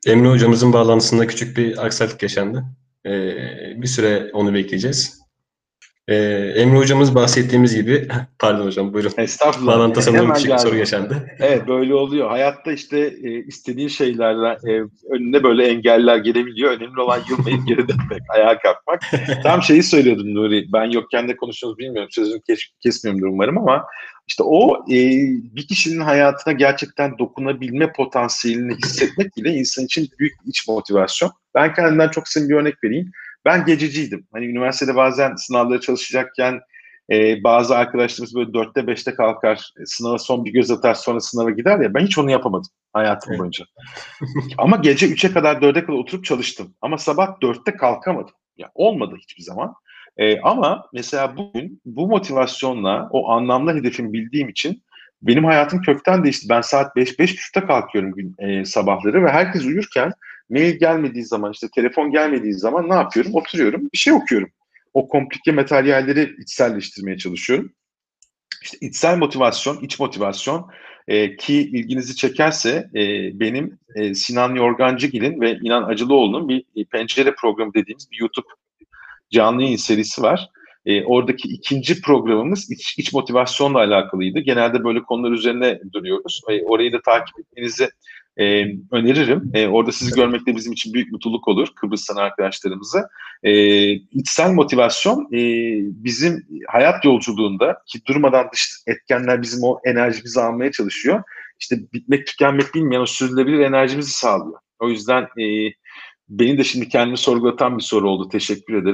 Emre hocamızın bağlantısında küçük bir aksaklık yaşandı. Ee, bir süre onu bekleyeceğiz. Ee, Emre hocamız bahsettiğimiz gibi, pardon hocam buyurun. Estağfurullah. Bağlantıda sanırım küçük bir geldim. soru yaşandı. Evet böyle oluyor. Hayatta işte e, istediğin şeylerden e, önüne böyle engeller gelebiliyor. Önemli olan yılmayıp geri dönmek, ayağa kalkmak. Tam şeyi söylüyordum Nuri. Ben yokken de konuşuyoruz bilmiyorum. Sözünü kes, kesmiyorumdur umarım ama işte o e, bir kişinin hayatına gerçekten dokunabilme potansiyelini hissetmek bile insan için büyük bir iç motivasyon. Ben kendimden çok senin bir örnek vereyim. Ben gececiydim. Hani üniversitede bazen sınavlara çalışacakken e, bazı arkadaşlarımız böyle dörtte beşte kalkar, sınava son bir göz atar sonra sınava gider ya ben hiç onu yapamadım hayatım Evet. boyunca. Ama gece 3'e kadar 4'e kadar oturup çalıştım. Ama sabah 4'te kalkamadım. Ya olmadı hiçbir zaman. E, ama mesela bugün bu motivasyonla o anlamlı hedefimi bildiğim için benim hayatım kökten değişti. Ben saat 5 5.30'da kalkıyorum gün e, sabahları ve herkes uyurken mail gelmediği zaman işte telefon gelmediği zaman ne yapıyorum? Oturuyorum bir şey okuyorum. O komplike materyalleri içselleştirmeye çalışıyorum. İşte içsel motivasyon, iç motivasyon e, ki ilginizi çekerse e, benim e, Sinan Yorgancıgil'in ve İnan Acılıoğlu'nun bir e, pencere programı dediğimiz bir YouTube canlı yayın serisi var. E, oradaki ikinci programımız iç, iç motivasyonla alakalıydı. Genelde böyle konular üzerine duruyoruz. E, orayı da takip etmenizi e, öneririm. E, orada sizi görmek de bizim için büyük mutluluk olur Kıbrıs'tan arkadaşlarımızı. E, içsel motivasyon e, bizim hayat yolculuğunda ki durmadan dış etkenler bizim o enerjimizi almaya çalışıyor. İşte bitmek tükenmek bilmeyen o sürdürülebilir enerjimizi sağlıyor. O yüzden e, beni de şimdi kendimi sorgulatan bir soru oldu. Teşekkür ederim.